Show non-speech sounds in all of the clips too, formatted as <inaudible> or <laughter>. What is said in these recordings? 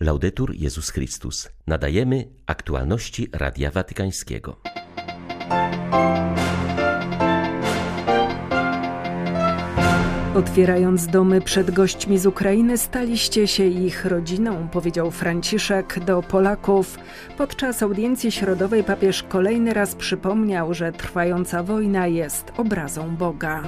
Laudetur Jezus Chrystus. Nadajemy aktualności Radia Watykańskiego. Otwierając domy przed gośćmi z Ukrainy, staliście się ich rodziną, powiedział Franciszek do Polaków. Podczas audiencji środowej papież kolejny raz przypomniał, że trwająca wojna jest obrazą Boga.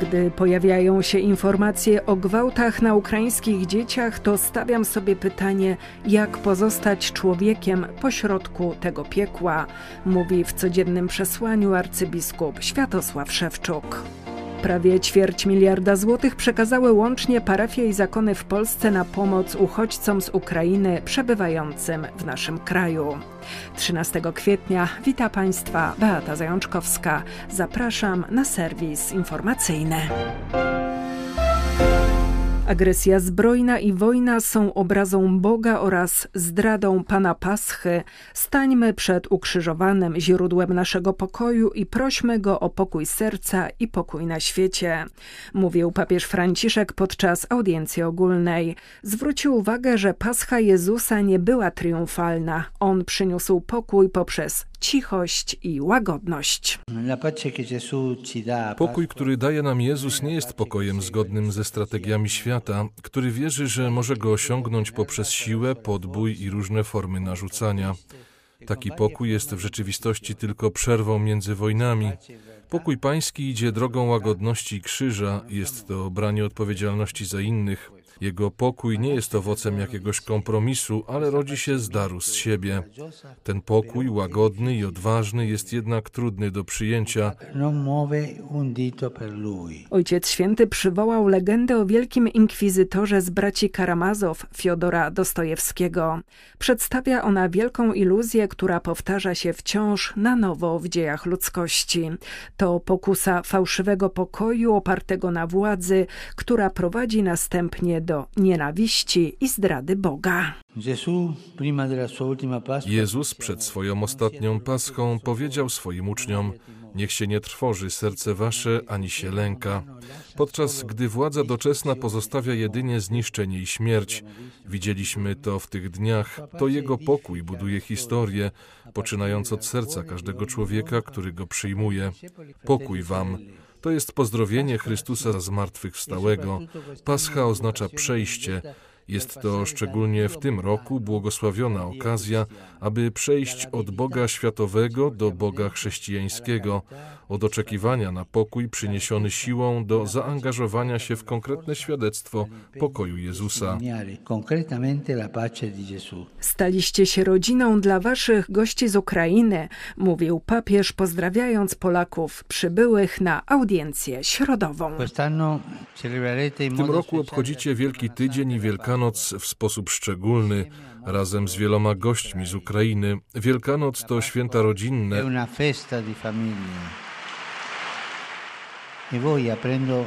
Gdy pojawiają się informacje o gwałtach na ukraińskich dzieciach, to stawiam sobie pytanie, jak pozostać człowiekiem pośrodku tego piekła, mówi w codziennym przesłaniu arcybiskup Światosław Szewczuk. Prawie ćwierć miliarda złotych przekazały łącznie parafie i zakony w Polsce na pomoc uchodźcom z Ukrainy przebywającym w naszym kraju. 13 kwietnia wita Państwa Beata Zajączkowska. Zapraszam na serwis informacyjny. Agresja zbrojna i wojna są obrazą Boga oraz zdradą Pana Paschy. Stańmy przed ukrzyżowanym źródłem naszego pokoju i prośmy Go o pokój serca i pokój na świecie. Mówił papież Franciszek podczas audiencji ogólnej. Zwrócił uwagę, że Pascha Jezusa nie była triumfalna. On przyniósł pokój poprzez cichość i łagodność. Pokój, który daje nam Jezus, nie jest pokojem zgodnym ze strategiami świata, który wierzy, że może go osiągnąć poprzez siłę, podbój i różne formy narzucania. Taki pokój jest w rzeczywistości tylko przerwą między wojnami. Pokój pański idzie drogą łagodności i krzyża, jest to branie odpowiedzialności za innych. Jego pokój nie jest owocem jakiegoś kompromisu, ale rodzi się z daru z siebie. Ten pokój, łagodny i odważny, jest jednak trudny do przyjęcia. Ojciec Święty przywołał legendę o wielkim inkwizytorze z braci Karamazow, Fiodora Dostojewskiego. Przedstawia ona wielką iluzję, która powtarza się wciąż na nowo w dziejach ludzkości. To pokusa fałszywego pokoju opartego na władzy, która prowadzi następnie do nienawiści i zdrady Boga. Jezus przed swoją ostatnią paschą powiedział swoim uczniom: Niech się nie trwoży serce wasze, ani się lęka. Podczas gdy władza doczesna pozostawia jedynie zniszczenie i śmierć, widzieliśmy to w tych dniach, to jego pokój buduje historię, poczynając od serca każdego człowieka, który go przyjmuje. Pokój wam. To jest pozdrowienie Chrystusa zmartwychwstałego. Pascha oznacza przejście. Jest to szczególnie w tym roku błogosławiona okazja, aby przejść od Boga światowego do Boga chrześcijańskiego, od oczekiwania na pokój przyniesiony siłą do zaangażowania się w konkretne świadectwo pokoju Jezusa. Staliście się rodziną dla waszych gości z Ukrainy, mówił papież, pozdrawiając Polaków przybyłych na audiencję środową. W tym roku obchodzicie Wielki Tydzień i Wielkanoc w sposób szczególny, razem z wieloma gośćmi z Ukrainy. Wielkanoc to święta rodzinne.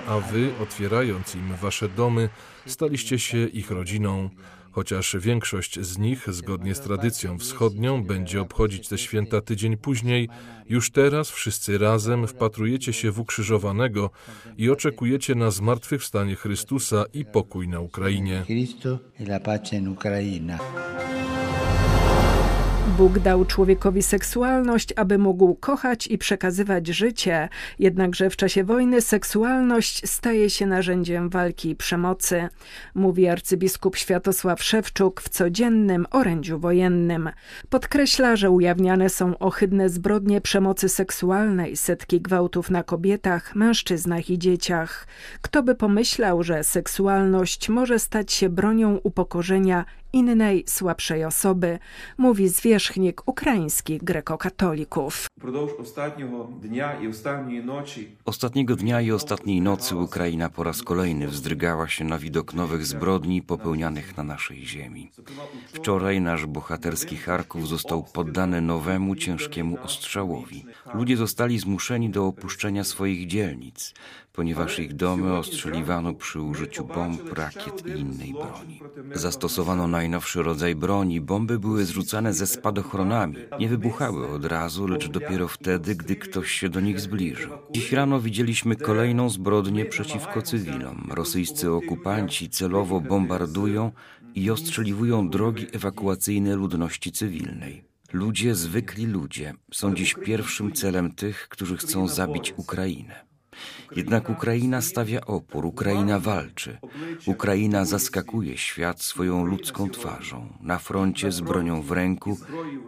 A wy, otwierając im wasze domy, staliście się ich rodziną. Chociaż większość z nich, zgodnie z tradycją wschodnią, będzie obchodzić te święta tydzień później, już teraz wszyscy razem wpatrujecie się w ukrzyżowanego i oczekujecie na zmartwychwstanie Chrystusa i pokój na Ukrainie. Bóg dał człowiekowi seksualność, aby mógł kochać i przekazywać życie, jednakże w czasie wojny seksualność staje się narzędziem walki i przemocy, mówi arcybiskup Światosław Szewczuk w codziennym orędziu wojennym. Podkreśla, że ujawniane są ohydne zbrodnie przemocy seksualnej, setki gwałtów na kobietach, mężczyznach i dzieciach. Kto by pomyślał, że seksualność może stać się bronią upokorzenia innej, słabszej osoby, mówi zwierzchnik ukraińskich grekokatolików. Ostatniego dnia i ostatniej nocy Ukraina po raz kolejny wzdrygała się na widok nowych zbrodni popełnianych na naszej ziemi. Wczoraj nasz bohaterski Charków został poddany nowemu, ciężkiemu ostrzałowi. Ludzie zostali zmuszeni do opuszczenia swoich dzielnic, ponieważ ich domy ostrzeliwano przy użyciu bomb, rakiet i innej broni. Zastosowano najnowszy rodzaj broni. Bomby były zrzucane ze spadochronami. Nie wybuchały od razu, lecz dopiero wtedy, gdy ktoś się do nich zbliżył. Dziś rano widzieliśmy kolejną zbrodnię przeciwko cywilom. Rosyjscy okupanci celowo bombardują i ostrzeliwują drogi ewakuacyjne ludności cywilnej. Ludzie, zwykli ludzie, są dziś pierwszym celem tych, którzy chcą zabić Ukrainę. Jednak Ukraina stawia opór, Ukraina walczy. Ukraina zaskakuje świat swoją ludzką twarzą, na froncie z bronią w ręku,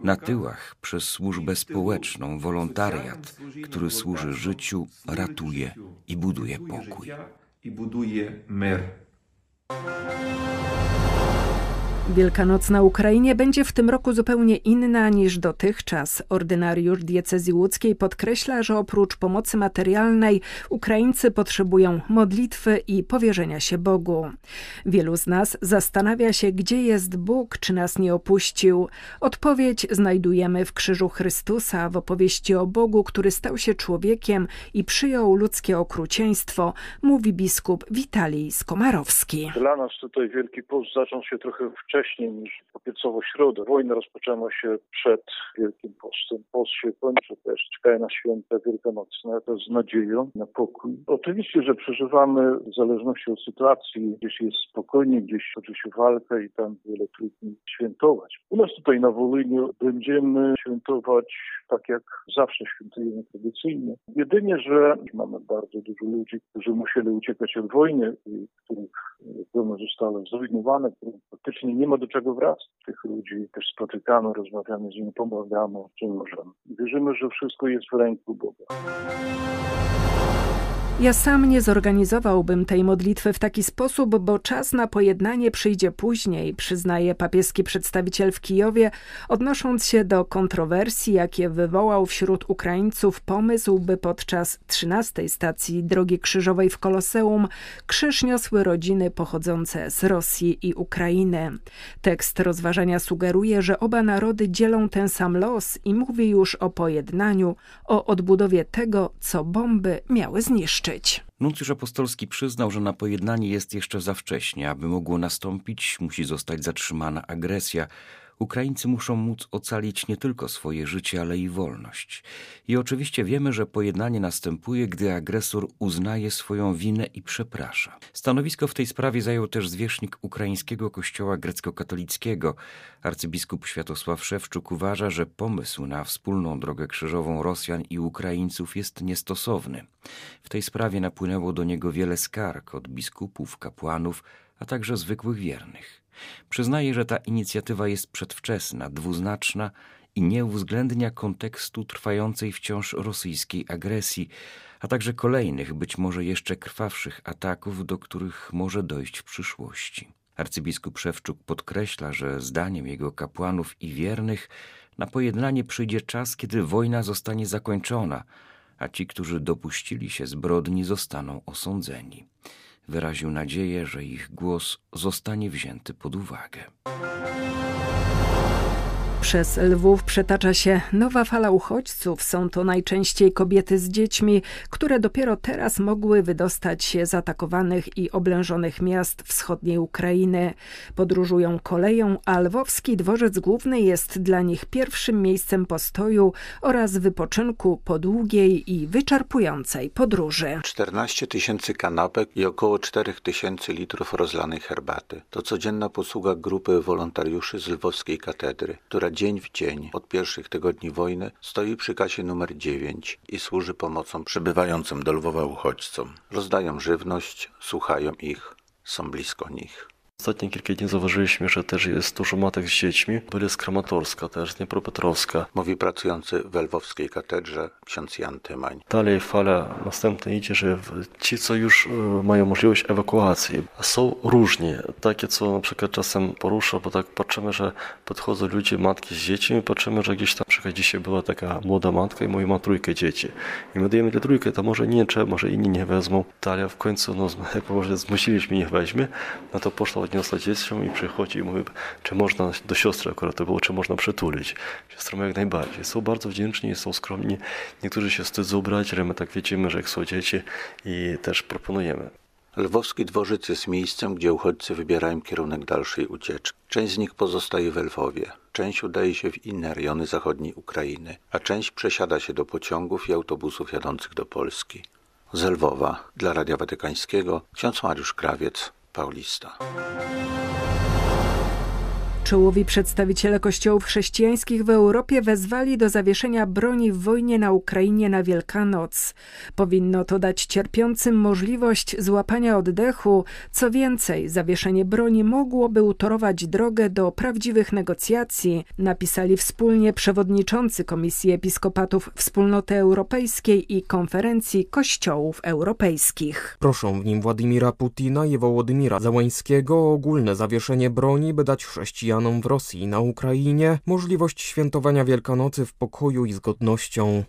na tyłach przez służbę społeczną, wolontariat, który służy życiu, ratuje i buduje pokój. I buduje mer. Wielkanoc na Ukrainie będzie w tym roku zupełnie inna niż dotychczas. Ordynariusz diecezji łódzkiej podkreśla, że oprócz pomocy materialnej Ukraińcy potrzebują modlitwy i powierzenia się Bogu. Wielu z nas zastanawia się, gdzie jest Bóg, czy nas nie opuścił. Odpowiedź znajdujemy w krzyżu Chrystusa, w opowieści o Bogu, który stał się człowiekiem i przyjął ludzkie okrucieństwo, mówi biskup Witalij Skomarowski. Dla nas tutaj Wielki Post zaczął się trochę wcześniej wcześniej niż popiecowo środę. Wojna rozpoczęła się przed Wielkim Postem. Post się kończy też. Czekają na święta wielkanocne, to z nadzieją na pokój. Oczywiście, że przeżywamy w zależności od sytuacji, gdzieś jest spokojnie, gdzieś toczy się walka i tam wiele trudniej świętować. U nas tutaj na Wolyniu będziemy świętować tak jak zawsze świętujemy tradycyjnie. Jedynie, że mamy bardzo dużo ludzi, którzy musieli uciekać od wojny i których domy zostały zrujnowane, których praktycznie nie ma do czego wracać. Tych ludzi też spotykamy, rozmawiamy z nimi, pomagamy, czym możemy. Wierzymy, że wszystko jest w ręku Boga. Ja sam nie zorganizowałbym tej modlitwy w taki sposób, bo czas na pojednanie przyjdzie później, przyznaje papieski przedstawiciel w Kijowie, odnosząc się do kontrowersji, jakie wywołał wśród Ukraińców pomysł, by podczas 13 stacji Drogi Krzyżowej w Koloseum krzyż niosły rodziny pochodzące z Rosji i Ukrainy. Tekst rozważania sugeruje, że oba narody dzielą ten sam los i mówi już o pojednaniu, o odbudowie tego, co bomby miały zniszczyć walczyć. Nuncjusz apostolski przyznał, że na pojednanie jest jeszcze za wcześnie. Aby mogło nastąpić, musi zostać zatrzymana agresja, Ukraińcy muszą móc ocalić nie tylko swoje życie, ale i wolność. I oczywiście wiemy, że pojednanie następuje, gdy agresor uznaje swoją winę i przeprasza. Stanowisko w tej sprawie zajął też zwierzchnik ukraińskiego kościoła grecko-katolickiego. Arcybiskup Światosław Szewczuk uważa, że pomysł na wspólną drogę krzyżową Rosjan i Ukraińców jest niestosowny. W tej sprawie napłynęło do niego wiele skarg od biskupów, kapłanów, a także zwykłych wiernych. Przyznaje, że ta inicjatywa jest przedwczesna, dwuznaczna i nie uwzględnia kontekstu trwającej wciąż rosyjskiej agresji, a także kolejnych, być może jeszcze krwawszych ataków, do których może dojść w przyszłości. Arcybiskup Szewczuk podkreśla, że zdaniem jego kapłanów i wiernych na pojednanie przyjdzie czas, kiedy wojna zostanie zakończona, a ci, którzy dopuścili się zbrodni, zostaną osądzeni wyraził nadzieję, że ich głos zostanie wzięty pod uwagę. Przez Lwów przetacza się nowa fala uchodźców. Są to najczęściej kobiety z dziećmi, które dopiero teraz mogły wydostać się z atakowanych i oblężonych miast wschodniej Ukrainy. Podróżują koleją, a lwowski dworzec główny jest dla nich pierwszym miejscem postoju oraz wypoczynku po długiej i wyczerpującej podróży. 14 tysięcy kanapek i około 4 tysięcy litrów rozlanej herbaty. To codzienna posługa grupy wolontariuszy z lwowskiej katedry, która dzień w dzień od pierwszych tygodni wojny stoi przy kasie numer 9 i służy pomocą przybywającym do Lwowa uchodźcom. Rozdają żywność, słuchają ich, są blisko nich. Ostatnie kilka dni zauważyliśmy, że też jest dużo matek z dziećmi. Byli z Kramatorska, też z Dniepropetrovska. Mówi pracujący w Lwowskiej katedrze ksiądz Jan Tymań. Dalej fala następna idzie, że ci, co już e, mają możliwość ewakuacji, są różni. Takie, co na przykład czasem porusza, bo tak patrzymy, że podchodzą ludzie, matki z dziećmi, patrzymy, że gdzieś tam na przykład dzisiaj była taka młoda matka i mówi, ma trójkę dzieci. I my dajemy tę trójkę, to może nie trzeba, może inni nie wezmą. Talia w końcu, no, <laughs> jak może zmusiliśmy, niech weźmie, no to poszła podniosła dziecko i przychodzi i mówi, czy można, do siostry akurat to było, czy można przytulić. Siostra mówi jak najbardziej. Są bardzo wdzięczni, są skromni. Niektórzy się wstydzą brać, ale my tak widzimy, że jak są dzieci i też proponujemy. Lwowski dworzec jest miejscem, gdzie uchodźcy wybierają kierunek dalszej ucieczki. Część z nich pozostaje w Lwowie, część udaje się w inne rejony zachodniej Ukrainy, a część przesiada się do pociągów i autobusów jadących do Polski. Z Lwowa dla Radia Watykańskiego ksiądz Mariusz Krawiec, Paulista. Czołowi przedstawiciele kościołów chrześcijańskich w Europie wezwali do zawieszenia broni w wojnie na Ukrainie na Wielkanoc. Powinno to dać cierpiącym możliwość złapania oddechu. Co więcej, zawieszenie broni mogłoby utorować drogę do prawdziwych negocjacji, napisali wspólnie przewodniczący Komisji Episkopatów Wspólnoty Europejskiej i Konferencji Kościołów Europejskich. Proszą w nim Władimira Putina i Wołodymira Załańskiego o ogólne zawieszenie broni, by dać chrześcijanom w Rosji i na Ukrainie możliwość świętowania Wielkanocy w pokoju i zgodnością.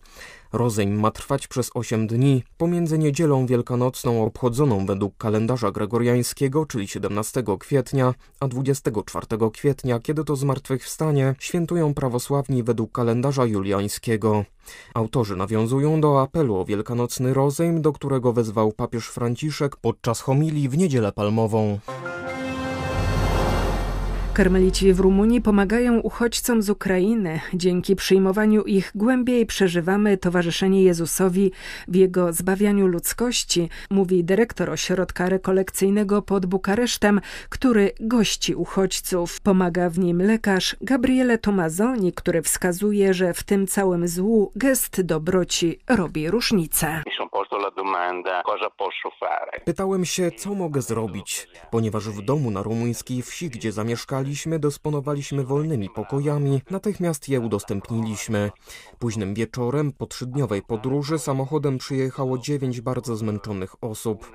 Rozejm ma trwać przez 8 dni. Pomiędzy niedzielą wielkanocną obchodzoną według kalendarza gregoriańskiego, czyli 17 kwietnia, a 24 kwietnia, kiedy to zmartwychwstanie, świętują prawosławni według kalendarza juliańskiego. Autorzy nawiązują do apelu o wielkanocny rozejm, do którego wezwał papież Franciszek podczas homilii w Niedzielę Palmową. Karmelici w Rumunii pomagają uchodźcom z Ukrainy. Dzięki przyjmowaniu ich głębiej przeżywamy towarzyszenie Jezusowi w Jego zbawianiu ludzkości, mówi dyrektor ośrodka rekolekcyjnego pod Bukaresztem, który gości uchodźców. Pomaga w nim lekarz Gabriele Tomazoni, który wskazuje, że w tym całym złu gest dobroci robi różnicę. Pytałem się, co mogę zrobić, ponieważ w domu na rumuńskiej wsi, gdzie zamieszkaliśmy, dysponowaliśmy wolnymi pokojami, natychmiast je udostępniliśmy. Późnym wieczorem po trzydniowej podróży samochodem przyjechało dziewięć bardzo zmęczonych osób.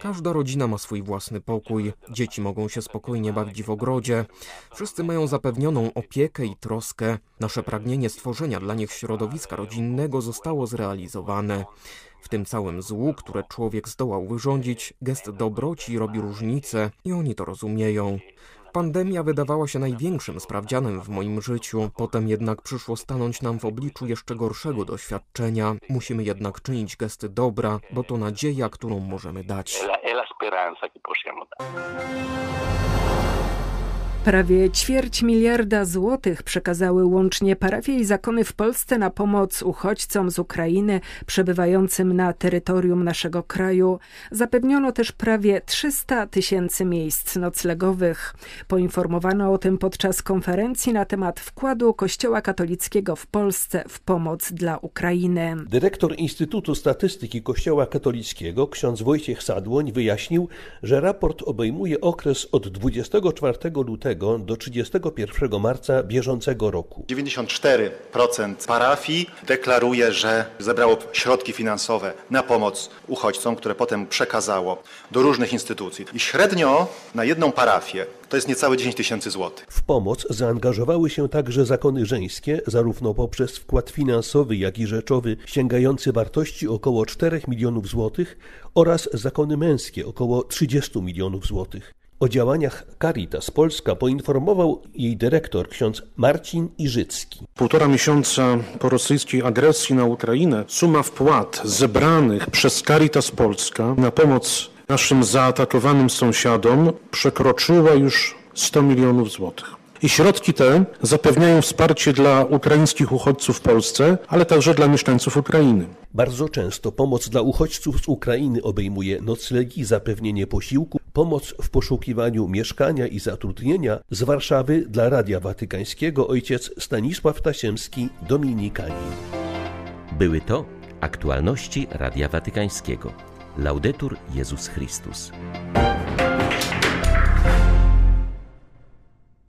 Każda rodzina ma swój własny pokój, dzieci mogą się spokojnie bawić w ogrodzie. Wszyscy mają zapewnioną opiekę i troskę. Nasze pragnienie stworzenia dla nich środowiska rodzinnego zostało zrealizowane. W tym całym złu, które człowiek zdołał wyrządzić, gest dobroci robi różnicę i oni to rozumieją. Pandemia wydawała się największym sprawdzianem w moim życiu, potem jednak przyszło stanąć nam w obliczu jeszcze gorszego doświadczenia. Musimy jednak czynić gesty dobra, bo to nadzieja, którą możemy dać. Prawie ćwierć miliarda złotych przekazały łącznie parafie i zakony w Polsce na pomoc uchodźcom z Ukrainy przebywającym na terytorium naszego kraju. Zapewniono też prawie 300 tysięcy miejsc noclegowych. Poinformowano o tym podczas konferencji na temat wkładu Kościoła katolickiego w Polsce w pomoc dla Ukrainy. Dyrektor Instytutu Statystyki Kościoła katolickiego, ksiądz Wojciech Sadłoń, wyjaśnił, że raport obejmuje okres od 24 lutego do 31 marca bieżącego roku. 94% parafii deklaruje, że zebrało środki finansowe na pomoc uchodźcom, które potem przekazało do różnych instytucji. I średnio na jedną parafię to jest niecałe 10 tysięcy złotych. W pomoc zaangażowały się także zakony żeńskie, zarówno poprzez wkład finansowy, jak i rzeczowy, sięgający wartości około 4 milionów złotych oraz zakony męskie około 30 milionów złotych. O działaniach Caritas Polska poinformował jej dyrektor ksiądz Marcin Iżycki. Półtora miesiąca po rosyjskiej agresji na Ukrainę suma wpłat zebranych przez Caritas Polska na pomoc naszym zaatakowanym sąsiadom przekroczyła już 100 milionów złotych. I środki te zapewniają wsparcie dla ukraińskich uchodźców w Polsce, ale także dla mieszkańców Ukrainy. Bardzo często pomoc dla uchodźców z Ukrainy obejmuje noclegi, zapewnienie posiłku, pomoc w poszukiwaniu mieszkania i zatrudnienia. Z Warszawy dla Radia Watykańskiego ojciec Stanisław Tasiemski, Dominikanin. Były to aktualności Radia Watykańskiego. Laudetur Jezus Chrystus.